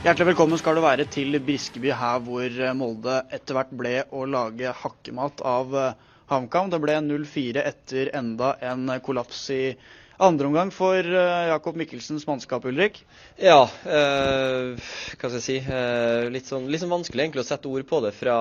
Hjertelig velkommen skal du være til Briskeby, her hvor Molde etter hvert ble å lage hakkemat av eh, HamKam. Det ble 0-4 etter enda en kollaps i andre omgang for eh, Jakob Mikkelsens mannskap, Ulrik. Ja, eh, hva skal jeg si. Eh, litt, sånn, litt sånn vanskelig egentlig å sette ord på det fra,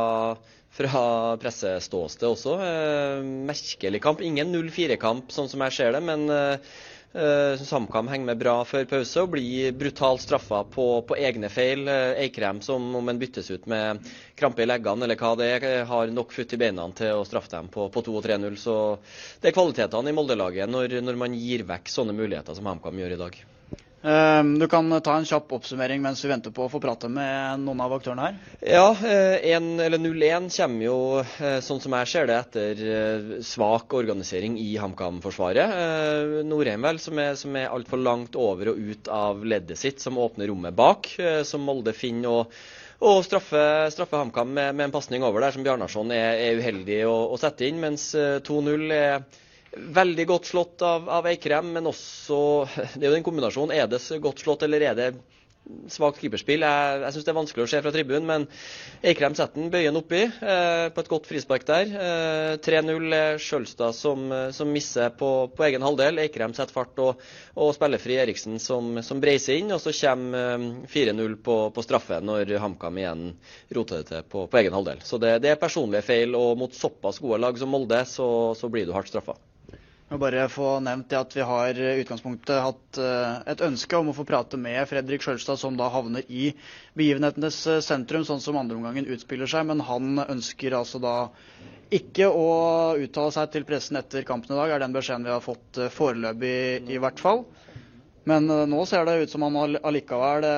fra presseståsted også. Eh, merkelig kamp. Ingen 0-4-kamp sånn som jeg ser det, men eh, Uh, HamKam henger med bra før pause og blir brutalt straffa på, på, egne feil. Eikrem, som om en byttes ut med krampe i leggene eller hva det er, har nok futt i beina til å straffe dem på, på 2 og 3-0. Så det er kvalitetene i Molde-laget når, når, man gir vekk sånne muligheter som HamKam gjør i dag. Ehm, du kan ta en kjapp oppsummering mens vi venter på å få prate med noen av aktørene her. Ja, 0-1 kommer jo, eh, sånn som jeg ser det, etter eh, svak organisering i HamKam-forsvaret. Eh, Norheim vel, som er, som er altfor langt over og ut av leddet sitt, som åpner rommet bak, som Molde finner. og og straffe, straffe HamKam med, med, en pasning over der som Bjarnarsson er, er uheldig å, å, sette inn, mens 2-0 er Veldig godt slått av, av Eikrem, men også Det er jo den kombinasjonen. Er det godt slått, eller er det svakt keeperspill? Jeg, jeg syns det er vanskelig å se fra tribunen, men Eikrem setter den bøyen oppi eh, på et godt frispark der. Eh, 3-0 er Sjølstad som, som misser på, på, egen halvdel. Eikrem setter fart og, og spillefri Eriksen som, som breiser inn. Og så kommer eh, 4-0 på, på, straffe når HamKam igjen roter det til på, på egen halvdel. Så det, det, er personlige feil, og mot såpass gode lag som Molde, så, så blir du hardt straffa. Jeg må bare få nevnt at Vi har i utgangspunktet hatt eh, et ønske om å få prate med Fredrik Sjølstad, som da havner i begivenhetenes eh, sentrum, sånn som andreomgangen utspiller seg. Men han ønsker altså da ikke å uttale seg til pressen etter kampen i dag, er den beskjeden vi har fått eh, foreløpig i hvert fall. Men nå ser det ut som han allikevel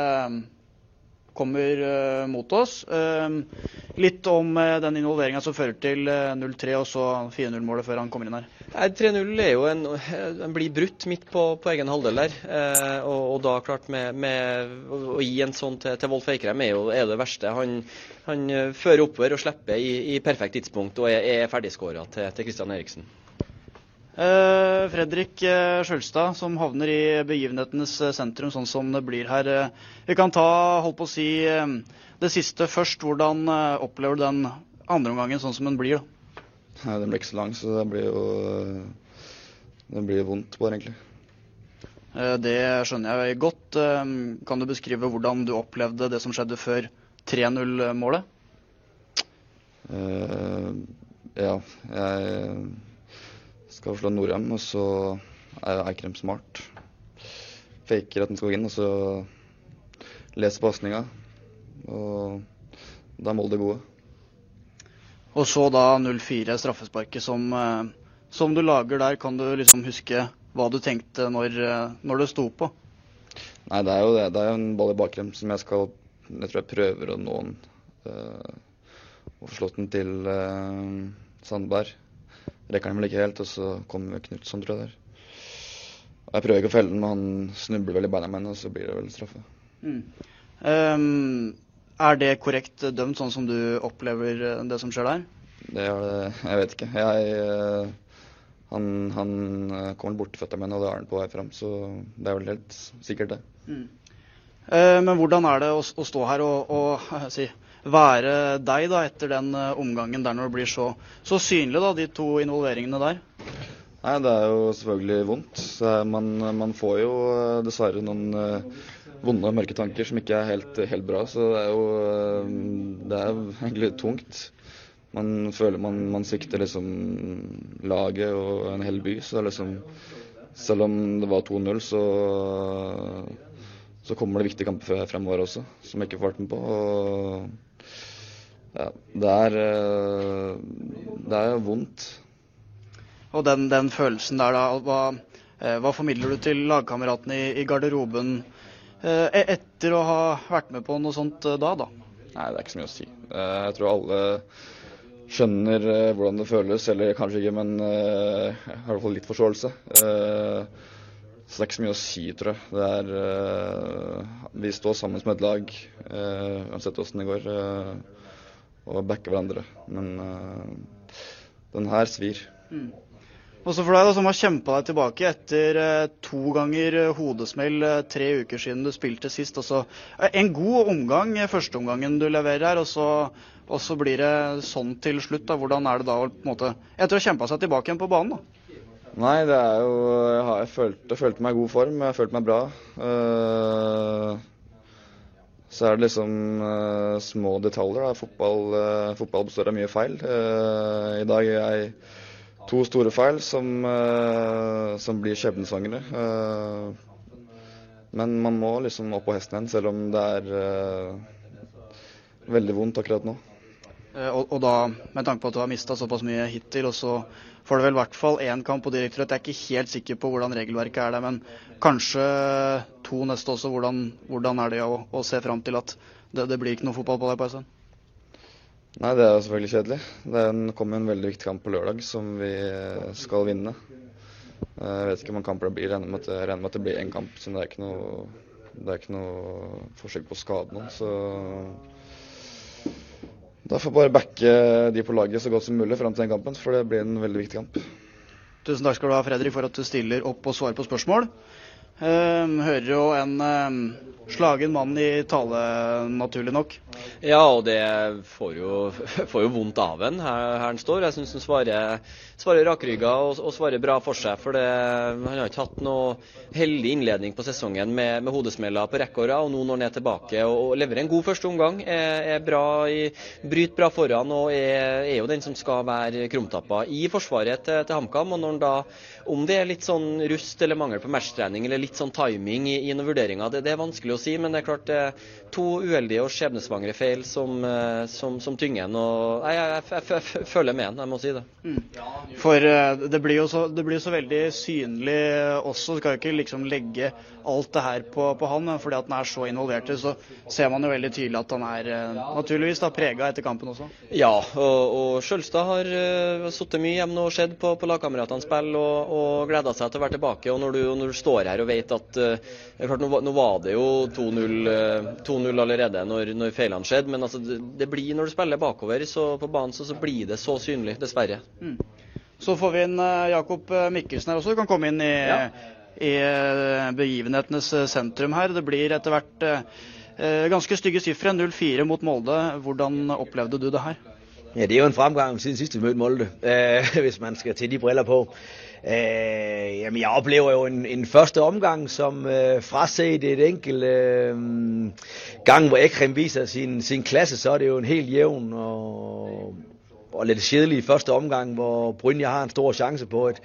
kommer uh, mot oss. Uh, litt om uh, den involveringa som fører til 0-3 og så 4-0-målet før han kommer inn her. 3-0 er jo en, en blir brutt midt på, på egen halvdel der. Og, og, da klart med, med, å gi en sånn til, til Wolf Eikrem er jo er det verste. Han, han fører oppover og slipper i, i perfekt tidspunkt og er, er ferdigskåra til, til Christian Eriksen. Eh, Fredrik eh, Sjølstad, som havner i begivenhetenes eh, sentrum, sånn som det blir her. Vi kan ta holdt på å si, det siste først. Hvordan opplever du den andre omgangen sånn som den blir? Nei, Den blir ikke så lang, så det blir jo det blir vondt bare, egentlig. Det skjønner jeg godt. Kan du beskrive hvordan du opplevde det som skjedde før 3-0-målet? Uh, ja, jeg skal slå Norheim, og så er Eikrem smart. Faker at den skal gå inn, og så leser pasninga. Og da er Molde gode. Og så da 0-4 straffesparket som, eh, som, du lager der. Kan du liksom huske hva du tenkte når, eh, når det sto på? Nei, det er jo det. Det er jo en ball i bakrem som jeg skal Jeg tror jeg prøver å nå den. Øh, og få slått den til øh, Sandberg rekker han vel ikke helt, og så kommer Knutson, tror jeg der. Jeg prøver ikke å felle den, men han snubler vel i beina mine, og så blir det vel straffe. Mm. Um, er det korrekt dømt, sånn som du opplever eh, det som skjer der? Det er det Jeg vet ikke. Jeg, eh, han, han eh, kommer bort til føttene mine, og det har han på vei fram, så det er vel helt sikkert det. Mm. Uh, men hvordan er det å, stå her og, og si, være deg da, etter den uh, omgangen der når det blir så, så synlig, da, de to involveringene der? Nei, Det er jo selvfølgelig vondt. Man, man, får jo dessverre noen vonde og mørke tanker som ikke er helt, helt bra. Så det er jo det er egentlig tungt. Man føler man, man svikter liksom laget og en hel by. Så liksom, selv om det var 2-0, så så kommer det viktige kamper fremover også, som jeg ikke får vært med på. Og ja, det er, eh, det er vondt. Og den, den, følelsen der, da. Hva, eh, hva, formidler du til lagkameratene i, i garderoben eh, e, etter å ha vært med på noe sånt da, da? Nei, det er ikke så mye å si. Jeg tror alle skjønner hvordan det føles, eller kanskje ikke, men har i hvert fall litt forståelse. Så det er ikke så mye å si, tror jeg. Det er Vi står sammen som et lag, uansett åssen det går og backer hverandre. Men uh, den her svir. Mm. Også for deg da, som har kjempa deg tilbake etter to ganger hodesmell tre uker siden du spilte sist. Også, en god omgang førsteomgangen du leverer her, og så, og så blir det sånn til slutt. da. Hvordan er det da å på en måte, etter å ha kjempa seg tilbake igjen på banen? da? Nei, det er jo Jeg, har, jeg, følte, følte meg i god form. Jeg følte meg bra. Uh, så er det liksom uh, små detaljer. da. Fotball, uh, fotball består av mye feil. I dag gjør jeg to store feil som, som blir skjebnesvangre. Men man må liksom opp på hesten igjen, selv om det er veldig vondt akkurat nå. Og, og da, med tanke på at du har mista såpass mye hittil, og så får det vel i hvert fall én kamp på direktorett. Jeg er ikke helt sikker på hvordan regelverket er der, men kanskje to neste også. Hvordan, hvordan er det å, å se fram til at det, det blir ikke noe fotball på deg på? Nei, det er jo selvfølgelig kjedelig. Det er kommer en veldig viktig kamp på lørdag som vi skal vinne. Jeg vet ikke hvor mange kamper det blir. Jeg regner med at, regner med at det blir én kamp, siden det er ikke noe, det er ikke noe forsøk på å skade noen. Så da får jeg bare backe de på laget så godt som mulig fram til den kampen, for det blir en veldig viktig kamp. Tusen takk skal du ha, Fredrik, for at du stiller opp og svarer på spørsmål. Eh, hører jo en eh, slagen mann i tale, naturlig nok. Ja, og det får jo, får jo vondt av en her, her han står. Jeg syns han svarer, svarer rakrygga og, og svarer bra for seg. For det, han har ikke hatt noe heldig innledning på sesongen med, med hodesmeller på rekke. Og nå når han er tilbake og, og leverer en god første omgang, er, er bra i, bryter bra foran og er, er jo den som skal være krumtappa i forsvaret til, til HamKam. Og når han da, om det er litt sånn rust eller mangel på matchtrening eller litt sånn timing i, i noen vurderinger, det, det er vanskelig å si. Men det er klart det er to uheldige og skjebnesvangre feil som, eh, som, som tynger en. Og jeg, jeg, jeg, jeg føler med en, jeg må si det. For eh, det blir jo så, det blir så veldig synlig også. Du skal jo ikke liksom legge alt det her på, på han, men fordi at han er så involvert i det, så ser man jo veldig tydelig at han er eh, naturligvis da prega etter kampen også. Ja, og, og Skjølstad har uh, sittet mye hjemme og sett på, på lagkameratene spille og, og gleda seg til å være tilbake. Og når du, når du står her og vet at uh, klart, nå, var- nå var det jo 2-0 uh, allerede når, når feilene skjedde, men altså, det, det blir når du spiller bakover så, på banen, så, så blir det så synlig, dessverre. Så får vi inn eh, Jakob eh, Mikkelsen her også. Du kan komme inn i, Ja. i eh, begivenhetenes eh, sentrum her. Det blir etter hvert eh, eh, ganske stygge sifre. 0-4 mot Molde. Hvordan opplevde du det her? Ja, det er jo en fremgang siden sist vi mødte Molde, øh, hvis man skal til de briller på. Øh, jamen, jeg oplever jo en, en første omgang, som øh, fraset et enkelt øh, gang, hvor Ekrem viser sin, sin klasse, så er det jo en helt jævn og, og lidt kedelig første omgang, hvor Brynja har en stor chance på, et,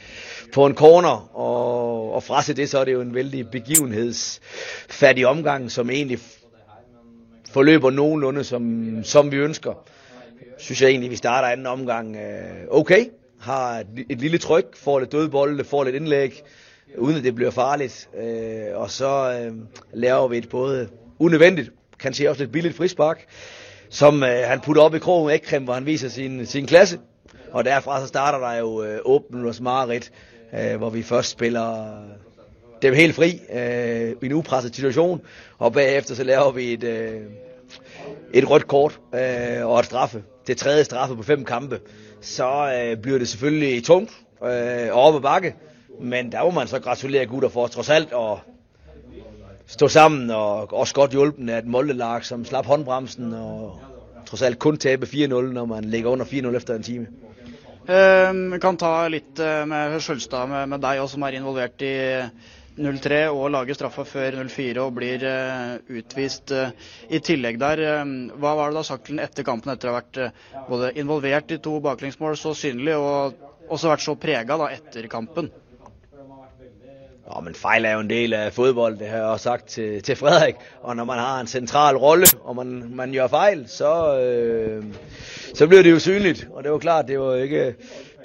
på en corner, og, og fraset det, så er det jo en vældig begivenhedsfattig omgang, som egentlig forløber nogenlunde, som, som vi ønsker synes jeg egentlig, vi starter anden omgang øh, okay. Har et, lille tryk, får lidt dødbolle, får lidt indlæg, uden at det bliver farligt. Øh, og så øh, laver vi et både unødvendigt, kan se også lidt billigt frispark, som øh, han putter op i krogen Ekrem, hvor han viser sin, sin klasse. Og derfra så starter der jo øh, 8 minutters mareridt, øh, hvor vi først spiller dem helt fri øh, i en upresset situation, og bagefter så laver vi et, øh, et rødt kort øh, og et straffe. Det tredje straffe på fem kampe. Så øh, bliver det selvfølgelig tungt øh, og op bakke. Men der må man så gratulere gutter for trods alt at stå sammen og også godt hjulpen af et Molde-lag, som slap håndbremsen og trods alt kun tabe 4-0, når man ligger under 4-0 efter en time. Vi kan ta litt eh, med Skjølstad, med, med deg også, som er involvert i 0-3 og lager straffa før 0-4 og blir eh, utvist eh, i tillegg der. Eh, hva var det da sagt etter kampen, etter å ha vært både involvert i to baklengsmål så synlig, og også vært så prega da, etter kampen? Ja, men fejl er jo en del af fodbold, det har jeg også sagt til, til Frederik. Og når man har en central rolle, og man, man gjør fejl, så, øh, så bliver det jo synligt. Og det var klart, det var ikke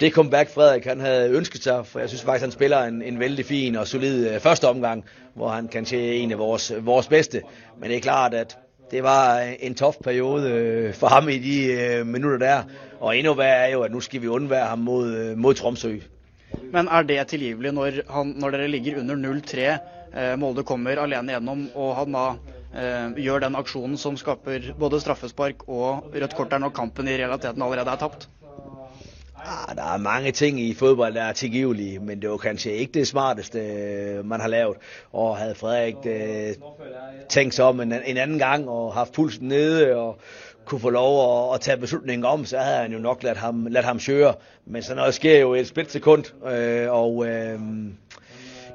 det comeback, Frederik han havde ønsket sig. For jeg synes faktisk, han spiller en, en vældig fin og solid øh, første omgang, hvor han kan er en af vores, bedste. Men det er klart, at det var en tof periode øh, for ham i de øh, minutter der. Og endnu værre er jo, at nu skal vi undvære ham øh, mod Tromsø. Men er det tilgivelig når, han, når dere ligger under 0-3, eh, Molde kommer alene gjennom, og han da eh, gjør den aksjonen som skaper både straffespark og rødt kort der når kampen i realiteten allerede er tapt? Ah, der er mange ting i fodbold, der er tilgivelige, men det var kanskje ikke det smarteste øh, man har lavet. Og hadde Frederik tenkt seg om en, en anden gang og haft pulsen nede og kunne få lov at, at tage beslutningen om, så havde han jo nok ladt ham, ladt ham køre. Men sådan noget sker jo i et splitsekund, øh, og øh,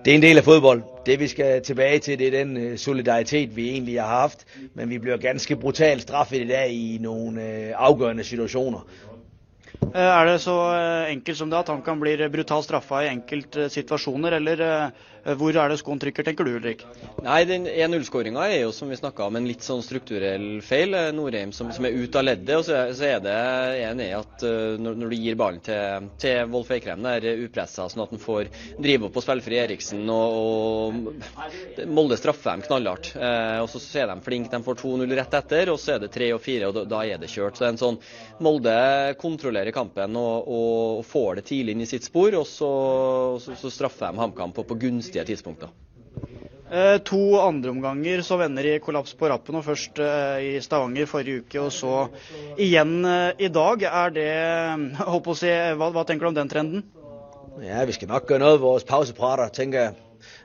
det er en del af fodbold. Det vi skal tilbage til, det er den øh, solidaritet, vi egentlig har haft. Men vi bliver ganske brutalt straffet i dag i nogle øh, afgørende situationer. Eh, Er det så eh, enkelt som det at han kan bli brutalt straffa i enkelte situasjoner, eller eh, hvor er det skoen trykker, tenker du Ulrik? Nei, den 1-0-skåringa er jo som vi snakka om en litt sånn strukturell feil. Eh, Norheim som, som er ute av leddet. Og så så er det en er at når, når du gir ballen til, til Wolf Eikrem der upressa, sånn at han får drive opp på spillfri Eriksen og, og Molde straffer dem knallhardt. Eh, og så, så er de flinke, de får 2-0 rett etter, og så er det 3 og 4, og da, da er det kjørt. Så det er en sånn Molde kontrollerer kampen og, og får det tidlig inn i sitt spor, og så, så, så straffer de HamKam på, på gunstige tidspunkter. Eh, to andreomganger så vender i kollaps på rappen, og først eh, i Stavanger forrige uke, og så igjen eh, i dag. Er det håper å si, hva, hva tenker du om den trenden? Ja, vi skal nok gøre noe ved vores pauseprater, tenker jeg.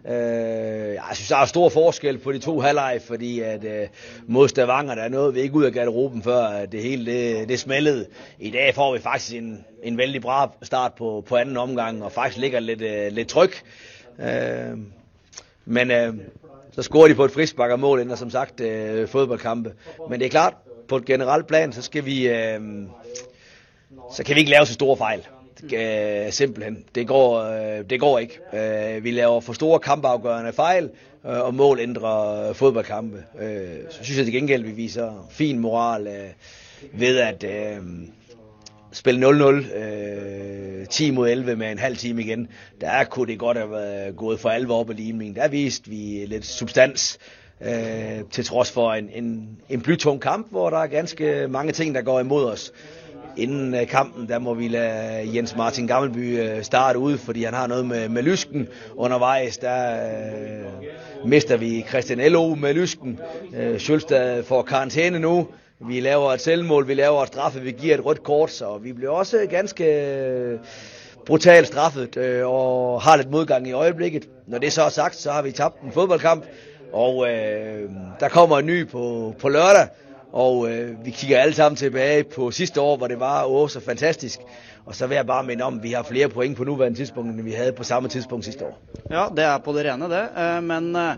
Øh, jeg synes, der er stor forskel på de to halvleg, fordi at øh, mod Stavanger, der nåede vi ikke ud af garderoben, før det hele det, det smældede. I dag får vi faktisk en, en vældig bra start på, på anden omgang, og faktisk ligger lidt, øh, lidt tryk. Øh, men øh, så scorer de på et frispark og mål, ender som sagt øh, fodboldkampe. Men det er klart, på et generelt plan, så skal vi, øh, så kan vi ikke lave så store fejl. Øh, simpelthen. Det går, øh, det går ikke. Øh, vi laver for store kampafgørende fejl, øh, og mål ændrer øh, fodboldkampe. Øh, så synes jeg til gengæld, vi viser fin moral øh, ved at spille 0-0, øh, 10 mod 11 med en halv time igen. Der kunne det godt have været gået for alvor op i limningen. Der viste vi lidt substans. Øh, til trods for en, en, en blytung kamp, hvor der er ganske mange ting, der går imod os. Inden øh, kampen, der må vi lade Jens Martin Gammelby øh, starte ut, fordi han har noget med, med lysken. Undervejs, der øh, mister vi Christian L.O. med lysken. Øh, Sjølstad får karantæne nu. Vi laver et selvmål, vi laver et straffe, vi giver et rødt kort, så vi bliver også ganske brutalt straffet øh, og har lidt modgang i øjeblikket. Når det så er sagt, så har vi tabt en fodboldkamp, og øh, der kommer en ny på, på lørdag, og øh, vi kigger alle sammen tilbage på sidste år, hvor det var åh, så fantastisk. Og så vil jeg bare minde om, at vi har flere point på nuværende tidspunkt, end vi havde på samme tidspunkt sidste år. Ja, det er på det rene, det. Eh, Men eh,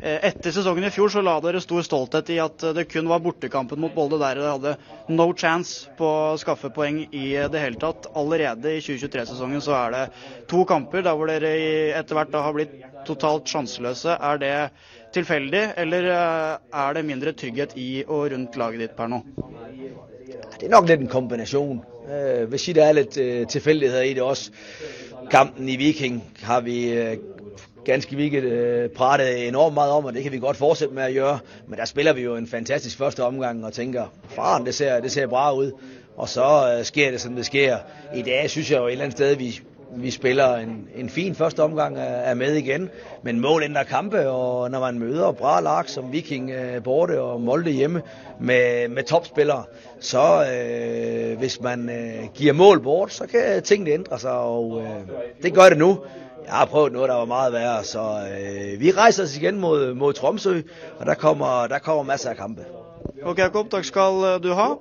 etter sesongen i fjor så la dere stor stolthet i at det kun var bortekampen mot Bolde der dere hadde no chance på å skaffe poeng i det hele tatt. Allerede i 2023-sesongen så er det to kamper der hvor dere etterhvert etter hvert har blitt totalt sjanseløse. Er det tilfeldig, eller eh, er det mindre trygghet i og rundt laget ditt per nå? Det er nok litt en kombination. Øh, Jeg vil si det er litt øh, tilfældigheder i det også. Kampen i Viking har vi øh, ganske vigtigt øh, pratet enormt meget om, og det kan vi godt fortsætte med at gøre. Men der spiller vi jo en fantastisk første omgang og tænker, faren, det ser, det ser bra ud. Og så øh, sker det, som det sker. I dag synes jeg jo et eller andet sted, vi, vi spiller en, en fin første omgang, er, er med igen. Men mål ændrer kampe, og når man møder bra lag som Viking øh, borte og Molde hjemme med, med topspillere, så øh, hvis man øh, giver mål bort, så kan tingene ændre sig, og øh, det gør det nu. Jeg har prøvet noget, der var meget værre, så øh, vi rejser os igen mod, mod Tromsø, og der kommer, der kommer masser af kampe. Ok, Jakob, takk skal eh, du ha. Eh,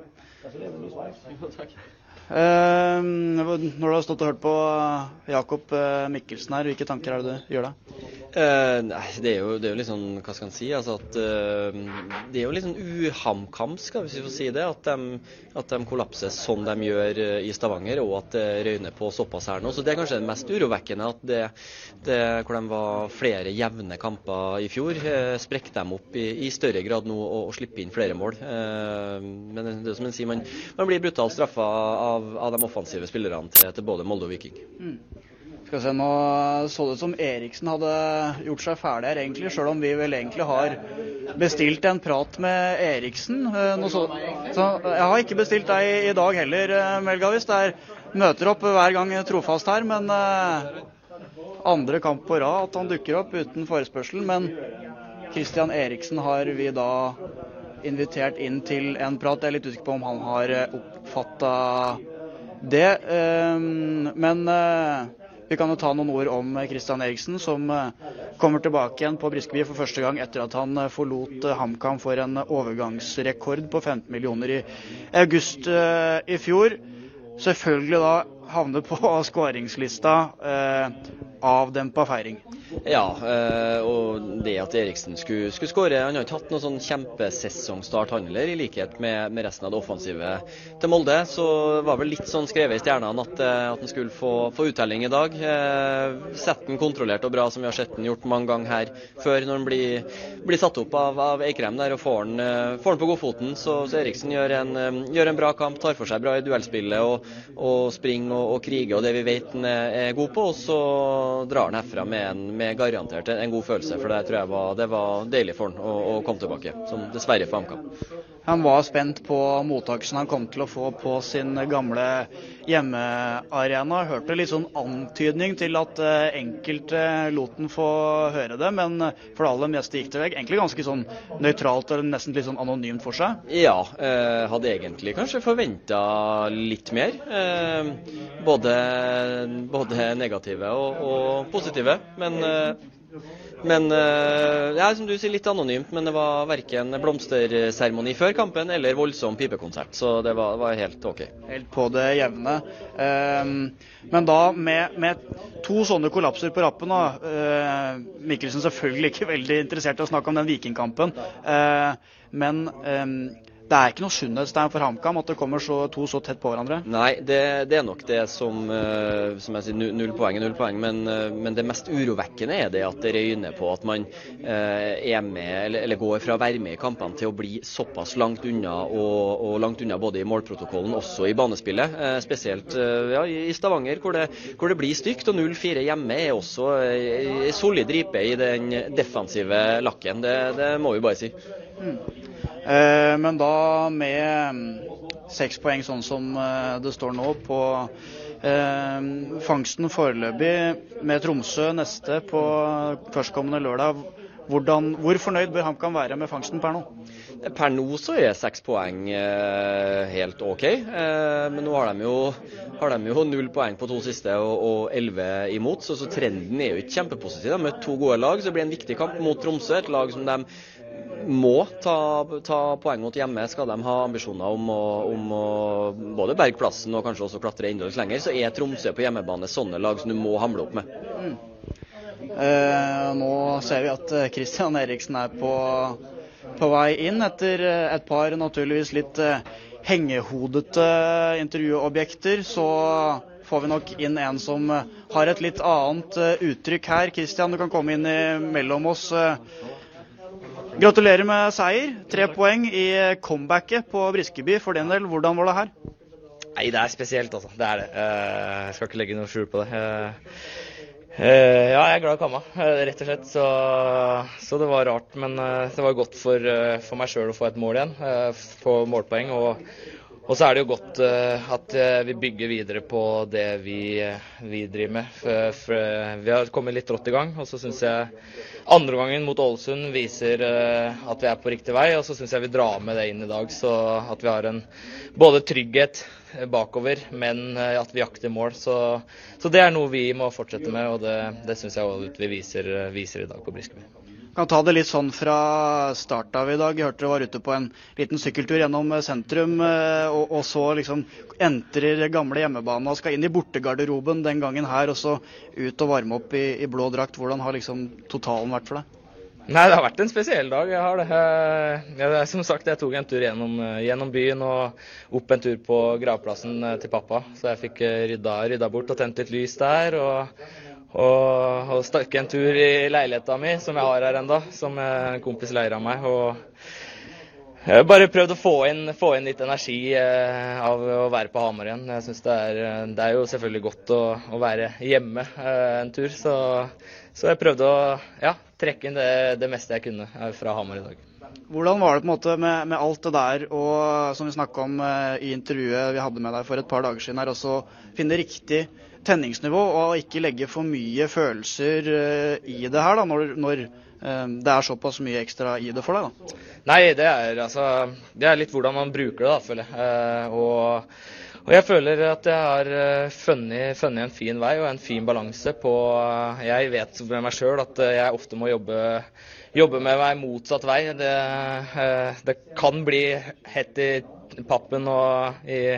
når du har stått og hørt på Jakob eh, Mikkelsen her, hvilke tanker er det du gjør deg? Eh, nei, det er, jo, det er jo litt sånn, hva skal en si, altså at eh, det er jo litt sånn uhamkamsk, hvis vi får si det, at de, at de kollapser sånn de gjør eh, i Stavanger, og at det røyner på såpass her nå. Så det er kanskje det mest urovekkende, at det, det, hvor de var flere jevne kamper i fjor, eh, sprekker de opp i, i større grad nå og, og slipper inn flere mål. Eh, men det er som en sier, man, man blir brutalt straffa av, av de offensive spillerne til, til både Molde og Viking. Skal vi se, Nå så det ut som Eriksen hadde gjort seg ferdig her, egentlig, sjøl om vi vel egentlig har bestilt en prat med Eriksen. Eh, så, så jeg har ikke bestilt deg i dag heller, eh, Melgavis. Det er møter opp hver gang trofast her, men eh, andre kamp på rad at han dukker opp uten forespørsel. Men Christian Eriksen har vi da invitert inn til en prat. Jeg er litt usikker på om han har oppfatta det. Men vi kan jo ta noen ord om Christian Eriksen, som kommer tilbake igjen på Briskeby for første gang etter at han forlot HamKam for en overgangsrekord på 15 millioner i august i fjor. Selvfølgelig da havne på skåringslista avdempa feiring. Ja, eh, og det at Eriksen skulle, skulle skåre Han har ikke hatt noen sånn kjempesesongstart, han heller, i likhet med, med, resten av det offensive til Molde. Så var vel litt sånn skrevet i stjernene at, eh, at han skulle få, få uttelling i dag. Eh, Sett den kontrollert og bra, som vi har sett den gjort mange ganger her før, når han blir, blir satt opp av, av Eikrem der og får han, får han på godfoten. Så, så Eriksen gjør en, gjør en, bra kamp, tar for seg bra i duellspillet og, og springer og, og krige og det vi vet han er god på. og så drar han herfra med, en, med garantert en god følelse. For det tror jeg var, det var deilig for han å, å komme tilbake, som dessverre for HamKam. Han var spent på mottakelsen han kom til å få på sin gamle hjemmearena. Hørte litt sånn antydning til at eh, enkelte lot den få høre det, men for det aller meste gikk det vekk. Egentlig ganske sånn nøytralt eller nesten litt sånn anonymt for seg? Ja, eh, hadde egentlig kanskje forventa litt mer. Eh, både, både negative og, og positive. Men men eh, ja, som du sier, litt anonymt. Men det var verken blomsterseremoni før kampen eller voldsom pipekonsert. Så det var, var helt OK. Helt på det jevne. Um, men da med, med, to sånne kollapser på rappen da, uh, Mikkelsen selvfølgelig ikke veldig interessert i å snakke om den Vikingkampen. Uh, men um, det er ikke noe sunnhetstegn for HamKam at det kommer så, to så tett på hverandre? Nei, det, det er nok det som, uh, som jeg sier, null poeng er null poeng. Men, uh, men, det mest urovekkende er det at det røyner på at man uh, er med, eller, eller, går fra å være med i kampene til å bli såpass langt unna, og, og langt unna både i målprotokollen, også i banespillet. spesielt ja, i Stavanger, hvor det, hvor det blir stygt. Og 0-4 hjemme er også ei solid ripe i den defensive lakken. Det, det må vi bare si. Mm. Eh, men da med mm, seks poeng, sånn som eh, det står nå, på eh, fangsten foreløpig med Tromsø neste på førstkommende lørdag. Hvordan, hvor fornøyd bør HamKam være med fangsten per nå? Per nå så er seks poeng eh, helt OK. Eh, men nå har de, jo, har null poeng på to siste og elleve imot, så, så, trenden er jo ikke kjempepositiv. De har to gode lag, så det blir en viktig kamp mot Tromsø. Et lag som de må ta, ta poeng mot hjemme. Skal de ha ambisjoner om å, om å både berge plassen og kanskje også klatre enda lenger, så er Tromsø på hjemmebane sånne lag som du må hamle opp med. Mm. Eh, nå ser vi at Kristian Eriksen er på, på, vei inn etter et par naturligvis litt eh, hengehodete intervjuobjekter. Så får vi nok inn en som har et litt annet eh, uttrykk her. Kristian, du kan komme inn mellom oss. Gratulerer med seier. Tre poeng i comebacket på Briskeby for den del. Hvordan var det her? Nei, det er spesielt, altså. Det er det. Eh, jeg skal ikke legge noe skjul på det. Eh, eh, ja, jeg er glad i kamma, rett og slett. Så, så, det var rart. Men det var godt for, for meg sjøl å få et mål igjen. Få målpoeng. Og, og så er det jo godt at vi bygger videre på det vi, vi driver med. For, for vi har kommet litt rått i gang. Og så syns jeg andre gangen mot Ålesund viser uh, at vi er på riktig vei, og så syns jeg vi drar med det inn i dag. Så at vi har en både trygghet bakover, men uh, at vi jakter mål. Så, så, det er noe vi må fortsette med, og det, det syns jeg vi viser, viser, i dag på Briskeby kan ta det litt sånn fra start av i dag. Jeg hørte dere var ute på en liten sykkeltur gjennom sentrum, eh, og, og så liksom entrer gamle hjemmebane og skal inn i bortegarderoben den gangen her, og så ut og varme opp i, i blå drakt. Hvordan har liksom totalen vært for deg? Nei, det har vært en spesiell dag. Jeg har det. Jeg, som sagt, jeg tok en tur gjennom, gjennom, byen og opp en tur på gravplassen til pappa. Så jeg fikk rydda, rydda bort og tent litt lys der. og og, og stakk en tur i leiligheta mi, som jeg har her enda, som en kompis leira meg. og jeg har bare prøvd å få inn, få inn litt energi eh, av å være på Hamar igjen. Jeg synes det er, det er jo selvfølgelig godt å, å være hjemme eh, en tur, så, så, jeg prøvde å ja, trekke inn det, det meste jeg kunne fra Hamar i dag. Hvordan var det på en måte med, med alt det der, og som vi snakka om eh, i intervjuet vi hadde med deg for et par dager siden, her, også finne riktig tenningsnivå og ikke legge for mye følelser eh, i det her da, når, når det er såpass mye ekstra i det for deg? da? Nei, det er, altså, det er litt hvordan man bruker det, da, føler jeg. Og, og, jeg føler at jeg har funnet, funnet, en fin vei og en fin balanse på Jeg vet med meg sjøl at jeg ofte må jobbe, jobbe med meg motsatt vei. Det, det kan bli hett i pappen og i,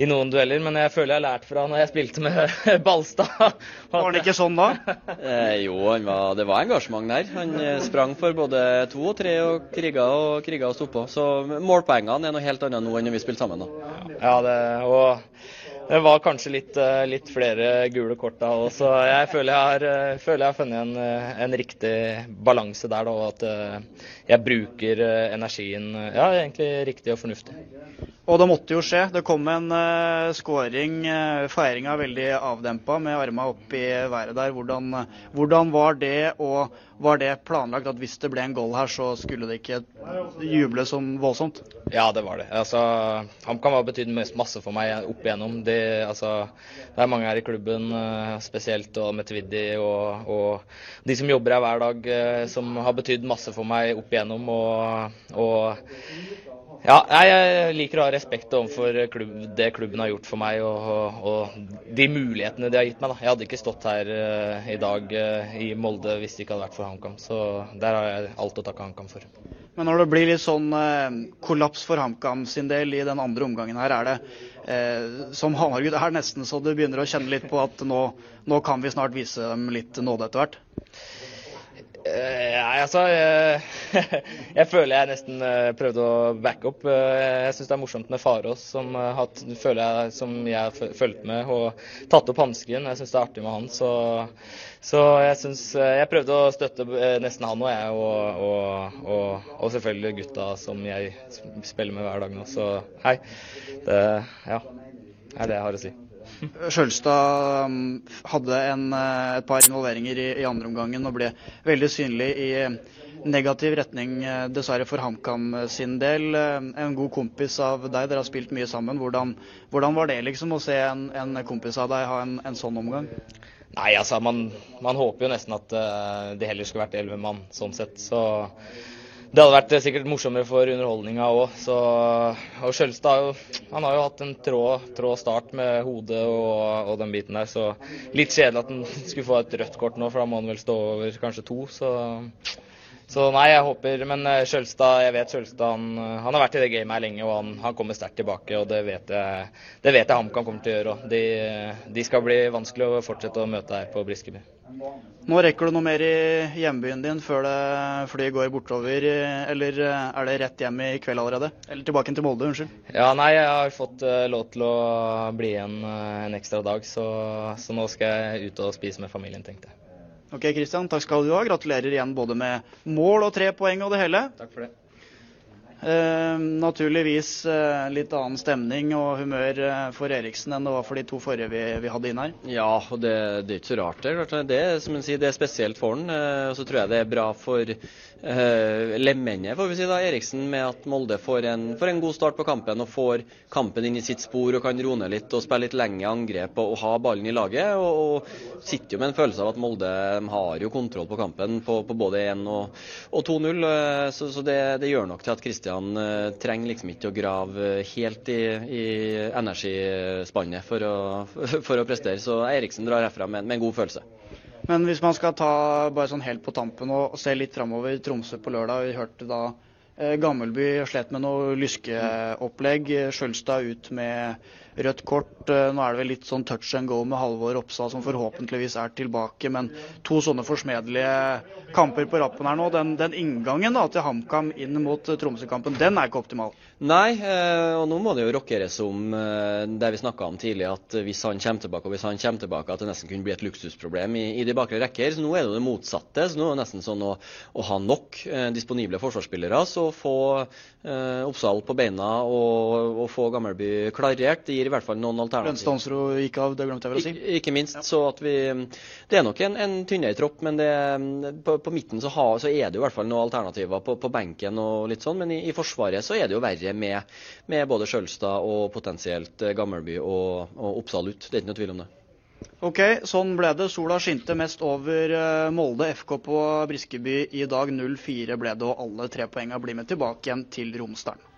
i, noen dueller, men jeg føler jeg har lært fra når jeg spilte med Balstad. Var han ikke sånn da? Eh, jo, var, det var engasjement der. Han eh, sprang for både to og tre og kriga og kriga og sto på. Så målpoengene er noe helt annet nå enn når vi spilte sammen. da. Ja, det, og det var kanskje litt, eh, litt flere gule kort da òg, så jeg føler jeg har, eh, føler jeg har funnet en, eh, en, riktig balanse der. Da, at jeg bruker energien ja, egentlig riktig og fornuftig. Og det måtte jo skje. Det kom en uh, skåring. Uh, Feiringa veldig avdempa med armene opp i været der. Hvordan, uh, hvordan, var det, og var det planlagt at hvis det ble en goal her, så skulle det ikke juble som voldsomt? Ja, det var det. Altså, HamKam har betydd masse for meg opp igjennom. Det, altså, det er mange her i klubben, uh, spesielt og Metviddi og, og, de som jobber her hver dag, som har betydd masse for meg opp igjennom. og, og ja, jeg liker å ha respekt overfor klubb, det klubben har gjort for meg og, og, og, de mulighetene de har gitt meg. Da. Jeg hadde ikke stått her uh, i dag uh, i Molde hvis det ikke hadde vært for HamKam. Så der har jeg alt å takke HamKam for. Men når det blir litt sånn uh, kollaps for HamKam sin del i den andre omgangen her, er det som Hamar-gutt er nesten så du begynner å kjenne litt på at nå, nå kan vi snart vise dem litt nåde etter hvert? Nei, uh, altså uh, Jeg føler jeg nesten uh, prøvde å backe opp. jeg syns det er morsomt med Farås, som, hatt, føler jeg, som jeg har fulgt med og tatt opp hansken. Jeg syns det er artig med han. Så, så jeg syns Jeg prøvde å støtte nesten han og jeg, og, og, og, og, selvfølgelig gutta som jeg spiller med hver dag nå. Så hei. Det ja, er det jeg har å si. Skjølstad um, hadde en, eh, et par involveringer i, i andre omgangen og ble veldig synlig i negativ retning, eh, dessverre for HamKam sin del. Eh, en god kompis av deg, dere har spilt mye sammen. Hvordan, hvordan var det liksom å se en, en, kompis av deg ha en, en sånn omgang? Nei, altså man, man, håper jo nesten at det heller skulle vært elleve mann, sånn sett. Så det hadde vært sikkert morsommere for underholdninga òg. Og Skjølstad han har jo hatt en trå, trå start med hodet og, og, den biten der. Så litt kjedelig at han skulle få et rødt kort nå, for da må han vel stå over kanskje to. Så, så nei, jeg håper Men Skjølstad, jeg vet Skjølstad han, han, har vært i det gamet her lenge, og han, han kommer sterkt tilbake. Og det vet jeg, det vet jeg HamKam kommer til å gjøre òg. De, de, skal bli vanskelig å fortsette å møte her på Briskeby. Nå rekker du noe mer i hjembyen din før det flyet går bortover, eller er det rett hjem i kveld allerede? Eller tilbake til Molde, unnskyld. Ja, nei, jeg har fått lov til å bli igjen en ekstra dag, så, så, nå skal jeg ut og spise med familien, tenkte jeg. Ok, Kristian, takk skal du ha. Gratulerer igjen både med mål og tre poeng og det hele. Takk for det. Eh, naturligvis eh, litt annen stemning og humør eh, for Eriksen enn det var for de to forrige vi, vi hadde inn her. Ja, og det, det er ikke så rart. Det, det, som sier, det er spesielt for han. Eh, og så tror jeg det er bra for eh, lemennet, får vi si da, Eriksen, med at Molde får en, får en, god start på kampen og får kampen inn i sitt spor og kan roe litt og spille litt lenge angrep og, og, ha ballen i laget. Og, og, sitter jo med en følelse av at Molde har jo kontroll på kampen på, på både 1 og, og 2-0. Uh, så, så det, det gjør nok til at Kristian uh, trenger liksom ikke å grave helt i, i energispannet for å, for å, prestere. Så Eriksen drar herfra med, med, en god følelse. Men hvis man skal ta bare sånn helt på tampen og, se litt framover, Tromsø på lørdag. Vi hørte da eh, Gammelby slet med noe lyskeopplegg. Skjølstad ut med rødt kort. Eh, nå er det vel litt sånn touch and go med Halvor Oppsal, som forhåpentligvis er tilbake. Men to sånne forsmedelige kamper på rappen her nå. Den, den inngangen da, til HamKam inn mot eh, Tromsø-kampen, den er ikke optimal. Nei, eh, og nå må det jo rockeres om det vi snakka om tidlig, at hvis han kommer tilbake, og hvis han kommer tilbake, at det nesten kunne bli et luksusproblem i, i de bakre rekker. Så nå er det jo det motsatte. så nå er det nesten sånn å, å ha nok disponible forsvarsspillere, så få eh, Oppsal på beina og, og få Gammelby klarert. Det gir i hvert fall noen alternativer. Lønnsdansro gikk av, det glemte jeg vel å si. Ik ikke minst. Ja. så at vi, Det er nok en, en tynnere tropp, men det, på, på, midten så, ha, så, er det jo i hvert fall noen alternativer på, på benken og litt sånn. Men i, i, Forsvaret så er det jo verre med, med både Sjølstad og potensielt Gammelby og, og Oppsal ut. Det er ikke noe tvil om det. Ok, sånn ble det. Sola skinte mest over eh, Molde FK på Briskeby i dag. 0-4 ble det, og alle tre poengene blir med tilbake igjen til Romsdalen.